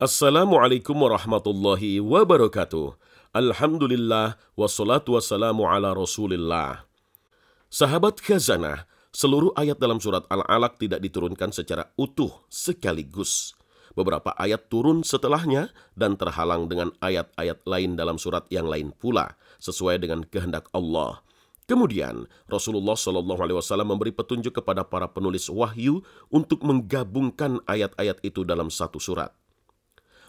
Assalamualaikum warahmatullahi wabarakatuh. Alhamdulillah wassalatu wassalamu ala rasulillah. Sahabat khazanah, seluruh ayat dalam surat Al-Alaq tidak diturunkan secara utuh sekaligus. Beberapa ayat turun setelahnya dan terhalang dengan ayat-ayat lain dalam surat yang lain pula, sesuai dengan kehendak Allah. Kemudian Rasulullah Shallallahu Alaihi Wasallam memberi petunjuk kepada para penulis wahyu untuk menggabungkan ayat-ayat itu dalam satu surat.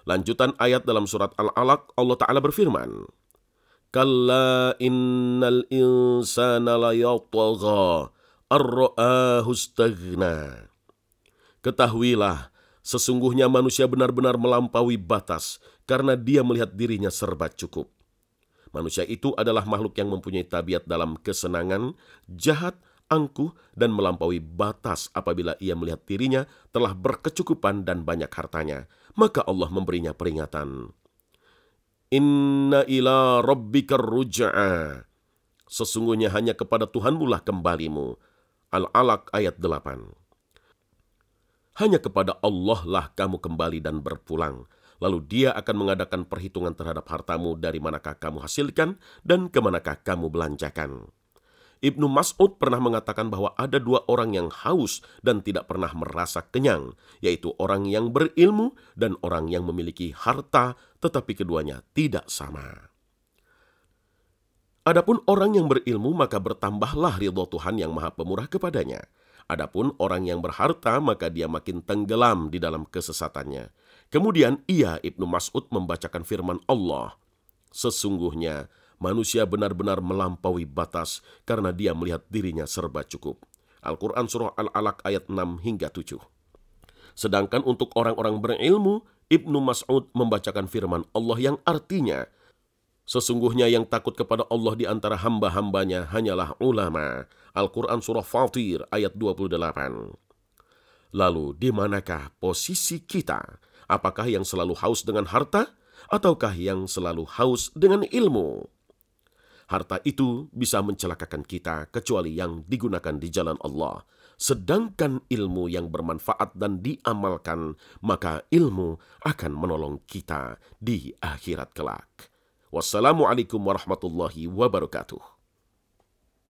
Lanjutan ayat dalam surat Al-Alaq, Allah Ta'ala berfirman, Kalla innal insana layatagha ar-ra'ahu Ketahuilah, sesungguhnya manusia benar-benar melampaui batas karena dia melihat dirinya serba cukup. Manusia itu adalah makhluk yang mempunyai tabiat dalam kesenangan, jahat, angkuh, dan melampaui batas apabila ia melihat dirinya telah berkecukupan dan banyak hartanya. Maka Allah memberinya peringatan. Inna ila rabbika ruj'a. Sesungguhnya hanya kepada Tuhanmu lah kembalimu. Al-Alaq ayat 8. Hanya kepada Allah lah kamu kembali dan berpulang. Lalu dia akan mengadakan perhitungan terhadap hartamu dari manakah kamu hasilkan dan ke manakah kamu belanjakan. Ibnu Mas'ud pernah mengatakan bahwa ada dua orang yang haus dan tidak pernah merasa kenyang, yaitu orang yang berilmu dan orang yang memiliki harta, tetapi keduanya tidak sama. Adapun orang yang berilmu maka bertambahlah ridho Tuhan yang maha pemurah kepadanya. Adapun orang yang berharta maka dia makin tenggelam di dalam kesesatannya. Kemudian ia Ibnu Mas'ud membacakan firman Allah. Sesungguhnya manusia benar-benar melampaui batas karena dia melihat dirinya serba cukup. Al-Quran Surah Al-Alaq ayat 6 hingga 7. Sedangkan untuk orang-orang berilmu, Ibnu Mas'ud membacakan firman Allah yang artinya, Sesungguhnya yang takut kepada Allah di antara hamba-hambanya hanyalah ulama. Al-Quran Surah Fatir ayat 28. Lalu di manakah posisi kita? Apakah yang selalu haus dengan harta? Ataukah yang selalu haus dengan ilmu? Harta itu bisa mencelakakan kita kecuali yang digunakan di jalan Allah. Sedangkan ilmu yang bermanfaat dan diamalkan, maka ilmu akan menolong kita di akhirat kelak. Wassalamualaikum warahmatullahi wabarakatuh.